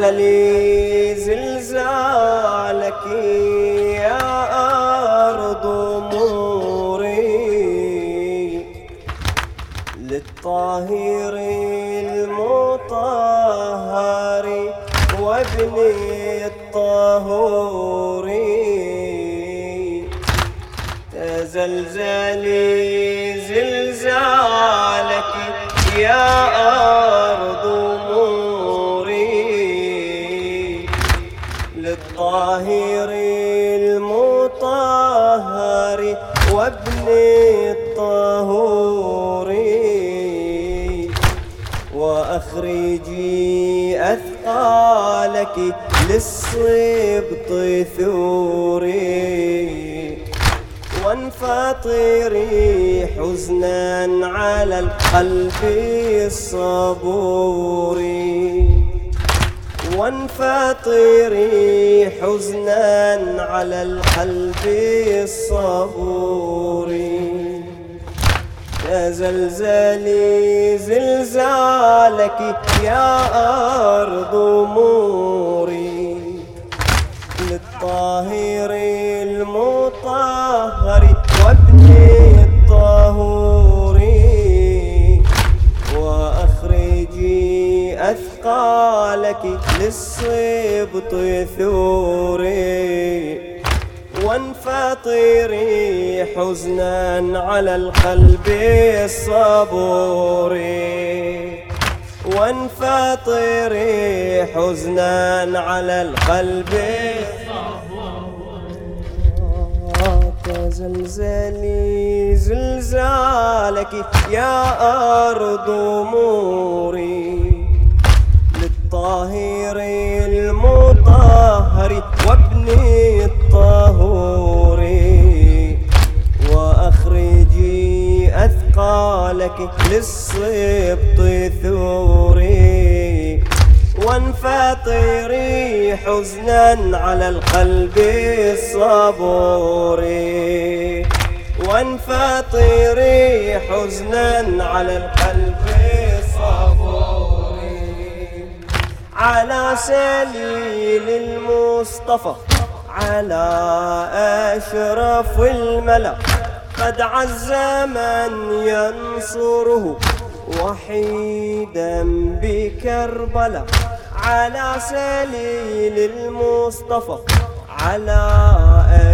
زلزلي زلزالك يا أرض موري. للطاهر المطهر وابن الطهور. تزلزلي زلزالك يا أثقالك للصبط ثوري وانفطري حزنا على القلب الصبوري. وانفطري حزنا على القلب الصبور زلزلي زلزالك يا أرض موري للطاهر المطهر وابن الطهور وأخرجي أثقالك للصبط ثوري وانفطري حزنا على القلب الصبور وانفطري حزنا على القلب تزلزلي زلزالك يا أرض موري. للطاهر المطهر للصبط ثوري وانفطري حزنا على القلب الصبور وانفطري حزنا على القلب الصبور على سليل المصطفى على أشرف الملأ. قد عز من ينصره وحيدا بكربلاء على سليل المصطفى على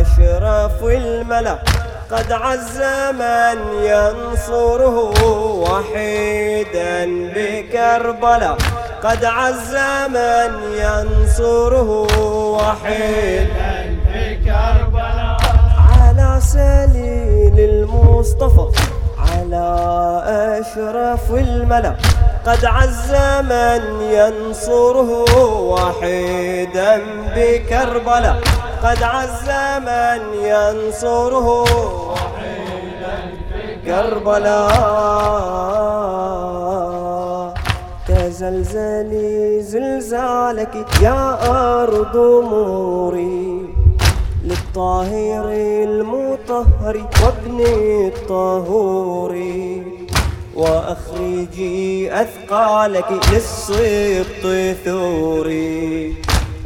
أشرف الملأ. قد عز من ينصره وحيدا بكربلاء. قد عز من ينصره وحيدا بكربلاء. على سليل المصطفى على أشرف الملأ. قد عز من ينصره وحيدا بكربلاء قد عز من ينصره وحيدا بكربلاء تزلزلي زلزالك يا أرض موري. للطاهر المطهر وابن الطهور. وأخرجي أثقالك للصبط ثوري.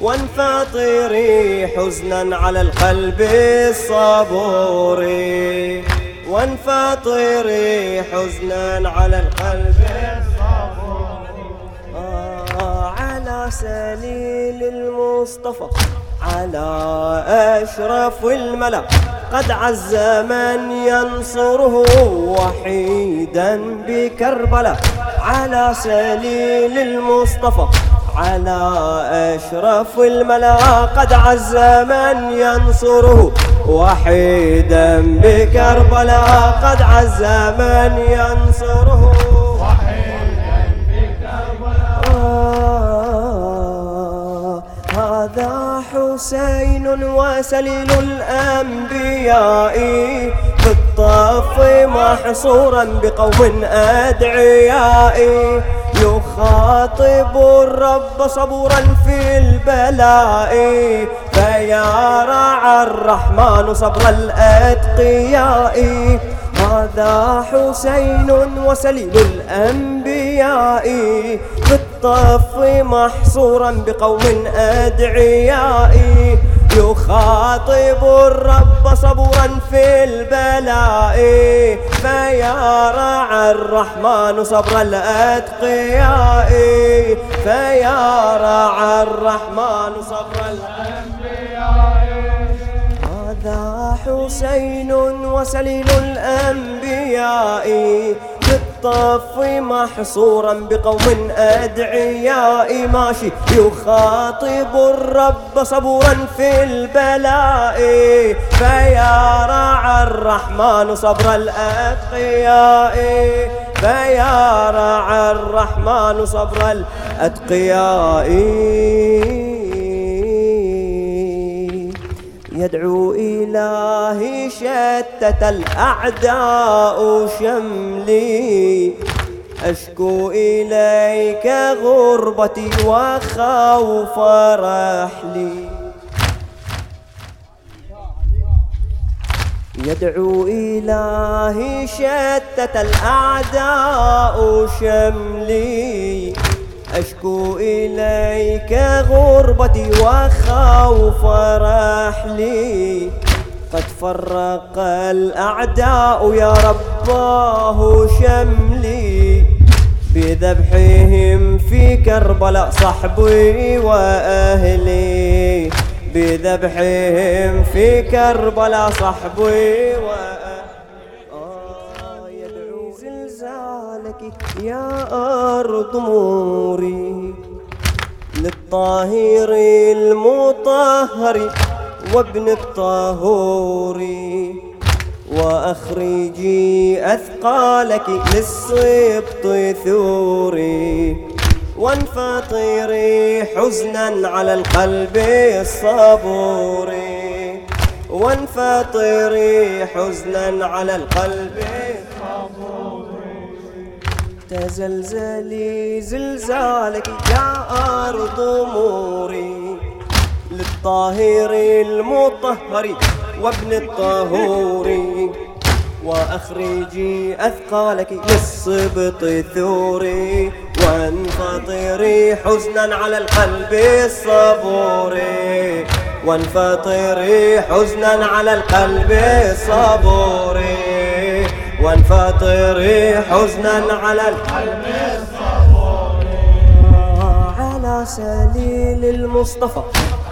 وانفطري حزنا على القلب الصبور. وانفطري حزنا على القلب الصبور. آه على سليل المصطفى. على أشرف الملأ. قد عز من ينصره وحيدا بكربلاء. على سليل المصطفى. على أشرف الملأ. قد عز من ينصره وحيدا بكربلاء. قد عز من ينصره هذا حسين وسليل الأنبياء بالطف محصورا بقوم أدعياء. يخاطب الرب صبورا في البلاء. فيا رعى الرحمن صبر الأتقياء. هذا حسين وسليل الأنبياء بالطف محصورا بقوم أدعياء يخاطب الرب صبورا في البلاء. فيا رعى الرحمن صبر الأتقياء. فيا رعى الرحمن صبر الأنبياء هذا حسين وسليل الأنبياء. بالطف محصورا بقوم أدعياء ماشي يخاطب الرب صبورا في البلاء. فيا رعى الرحمن صبر الأتقياء. فيا رعى الرحمن صبر الأتقياء. يدعو إلهي شتت الأعداء شملي. أشكو إليك غربتي وخوف رحلي. يدعو إلهي شتت الأعداء شملي. أشكو إليك غربتي وخوف رحلي. قد فرق الأعداء يا رباه شملي. بذبحهم في كربلاء صحبي وأهلي. بذبحهم في كربلاء صحبي وأهلي. زلزالك يا أرض موري للطاهر المطهر وابن الطهور وأخرجي أثقالك للصبط ثوري وانفطري حزنا على القلب الصبور وانفطري حزنا على القلب تزلزلي زلزالك يا أرض موري للطاهر المطهر وابن الطهور وأخرجي أثقالك للصبط ثوري وانفطري حزنا على القلب الصبور وانفطري حزنا على القلب الصبور وانفطري حزنا على القلب على سليل المصطفى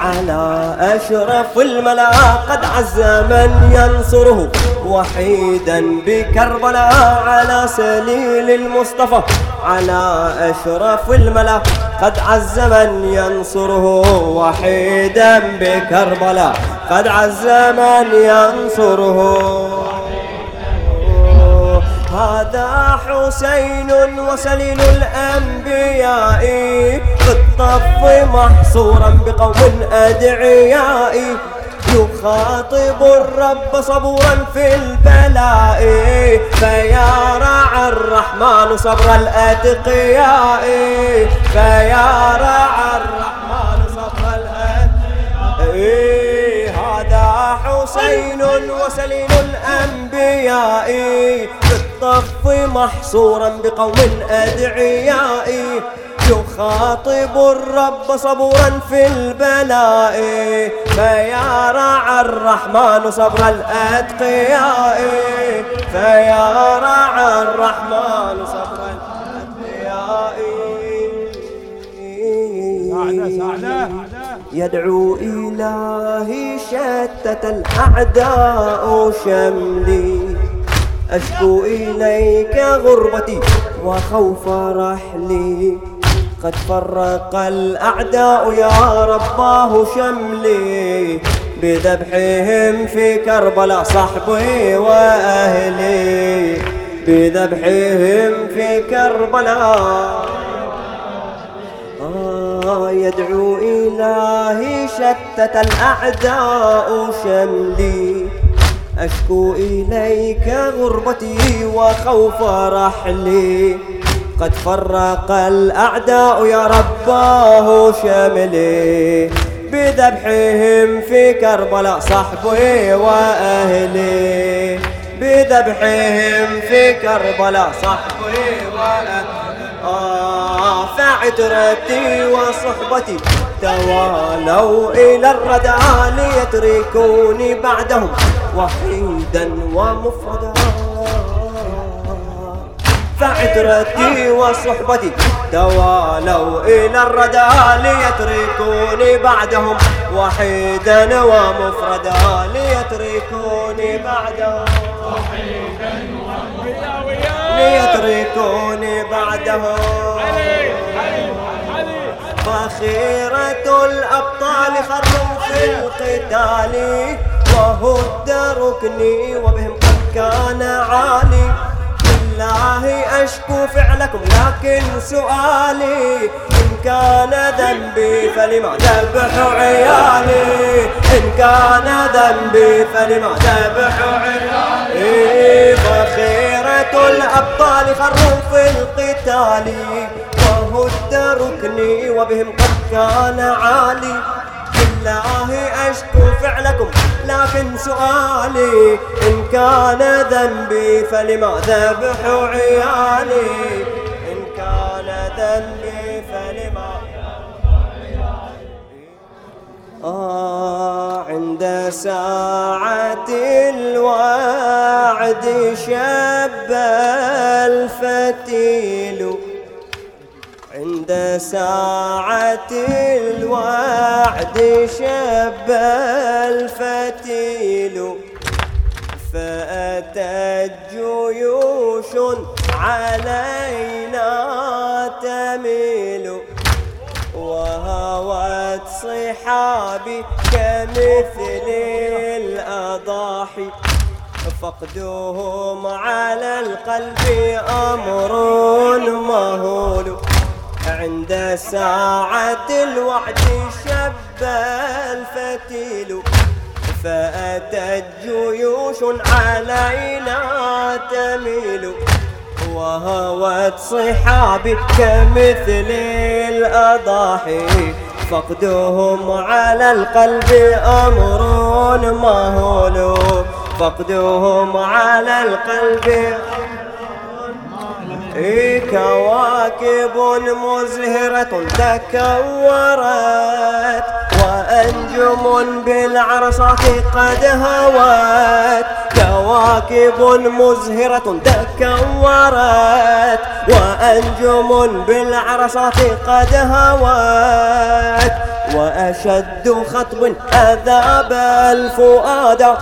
على أشرف الملأ قد عز من ينصره وحيدا بكربلاء على سليل المصطفى على أشرف الملأ قد عز من ينصره وحيدا بكربلاء قد عز من ينصره. هذا حسين وسليل الأنبياء بالطف محصورا بقوم أدعياء. يخاطب الرب صبورا في البلاء فيا رعى الرحمن صبر الأتقياء. فيا رعى الرحمن صبر الأتقياء. هذا حسين وسليل الأنبياء. بالطف محصورا بقوم أدعياء يخاطب الرب صبورا في البلاء. فيا رعى الرحمن صبر الأتقياء فيا رعى الرحمن صبر الأتقياء. يدعو إلهي شتت الأعداء شملي. أشكو إليك غربتي وخوف رحلي. قد فرق الأعداء يا رباه شملي بذبحهم في كربلاء صحبي وأهلي. بذبحهم في كربلاء. آه يدعو إلهي شتت الأعداء شملي. أشكو إليك غربتي وخوف رحلي. قد فرق الأعداء يا رباه شملي بذبحهم في كربلاء صحبي وأهلي. بذبحهم في كربلاء صحبي وأهلي. آه فعترتي وصحبتي. توالوا إلى الردى ليتركوني بعدهم وحيدا ومفردا. فعترتي وصحبتي توالوا إلى الردى ليتركوني بعدهم وحيدا ومفردا. ليتركوني بعدهم. وحيدا ليتركوني بعدهم. فخيرة الأبطال خروا في القتال وهد ركني وبهم قد كان عالي. بالله أشكو فعلكم لكن سؤالي إن كان ذنبي فلما ذبح عيالي. إن كان ذنبي فلما ذبح عيالي. فخيرة الأبطال خروا في القتال ركني وبهم قد كان عالي. بالله أشكو فعلكم لكن سؤالي إن كان ذنبي فلما ذبح عيالي؟ إن كان ذنبي فلما آه عند ساعة الوعد شب الفتيل. عند ساعة الوعد شب الفتيل. فأتت جيوش علينا تميل. وهوت صحابي كمثل الأضاحي. فقدهم على القلب أمر مهول. عند ساعة الوعد شب الفتيل فأتت جيوش علينا تميل وهوت صحابي كمثل الأضاحي. فقدهم على القلب أمر مهول فقدهم على القلب كواكب مزهرة تكورت وأنجم بالعرصات قد هوت. كواكب مزهرة تكورت وأنجم بالعرصات قد هوت. وأشد خطب أذاب الفؤاد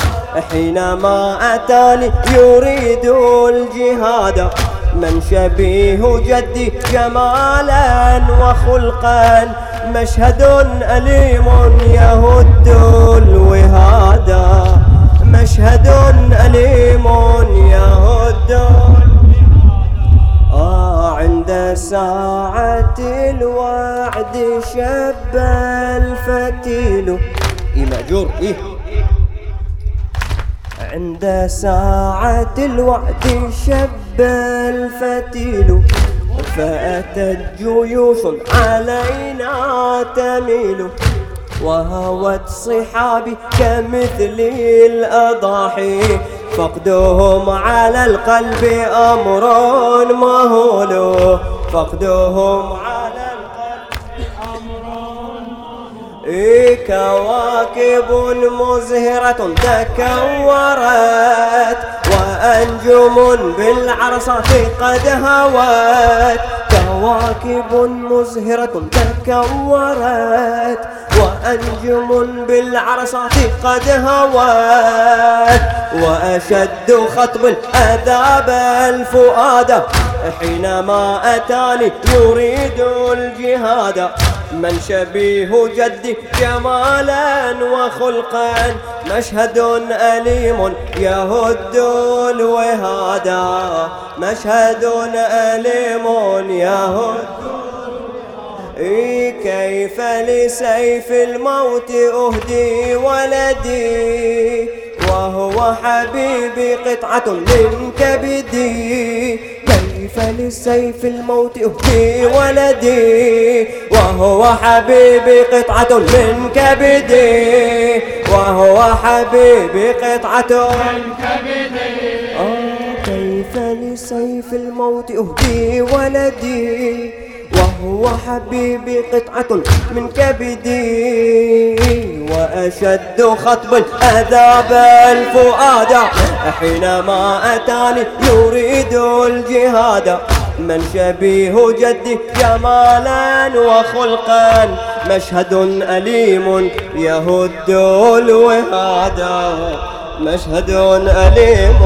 حينما أتاني يريد الجهاد. من شبيه جدي جمالا وخلقا مشهد أليم يهد الوهادا. مشهد أليم يهد آه عند ساعة الوعد شب الفتيل. مأجور إيه؟ عند ساعة الوعد شب الفتيل فأتت جيوش علينا تميل وهوت صحابي كمثل الأضاحي. فقدهم على القلب أمر مهول فقدهم كواكب مزهرة تكورت وأنجم بالعرصات قد هوت. كواكب مزهرة تكورت وأنجم بالعرصات قد هوت. وأشد خطب أذاب الفؤاد حينما أتاني يريد الجهاد. من شبيه جدي جمالا وخلقا مشهد أليم يهد الوهادا. مشهد أليم يهد كيف لسيف الموت أهدي ولدي؟ وهو حبيبي قطعة من كبدي. كيف لسيف الموت أهدي ولدي؟ وهو حبيبي قطعة من كبدي. وهو حبيبي قطعة من كبدي. آه كيف لسيف الموت أهدي ولدي؟ وهو حبيبي قطعة من كبدي وأشد خطب أذاب الفؤاد. حينما أتاني يريد الجهاد. من شبيه جدي جمالا وخلقا مشهد أليم يهد الوهادا مشهد أليم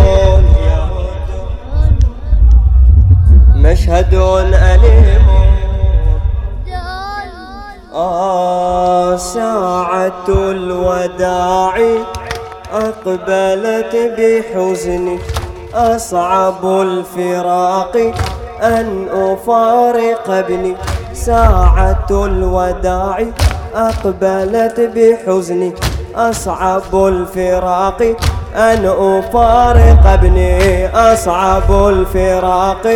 مشهد أليم آه ساعة الوداع أقبلت بحزن أصعب الفراق أن أفارق ابني ساعة الوداع أقبلت بحزن أصعب الفراق أن أفارق ابني أصعب الفراق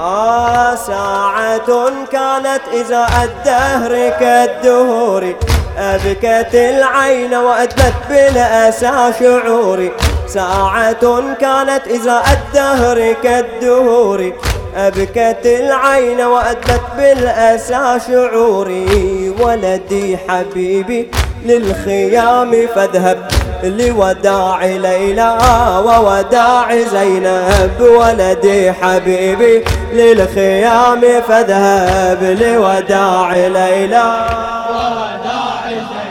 آه ساعة كانت إذا الدهر كالدهور أبكت العين وأدلت بالأسى شعوري. ساعة كانت إذا الدهر كالدهور أبكت العين وأدلت بالأسى شعوري. ولدي حبيبي للخيام فاذهب لوداع ليلى ووداع زينب. ولدي حبيبي للخيام فاذهب لوداع ليلى.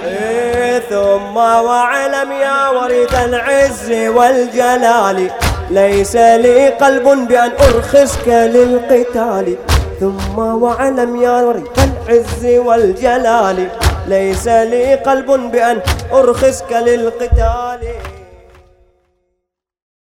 إيه، ثم واعلم يا ورث العز والجلال. ليس لي قلب بأن أرخصك للقتال. ثم واعلم يا ورث العز والجلال. ليس لي قلب بأن أرخصك للقتال.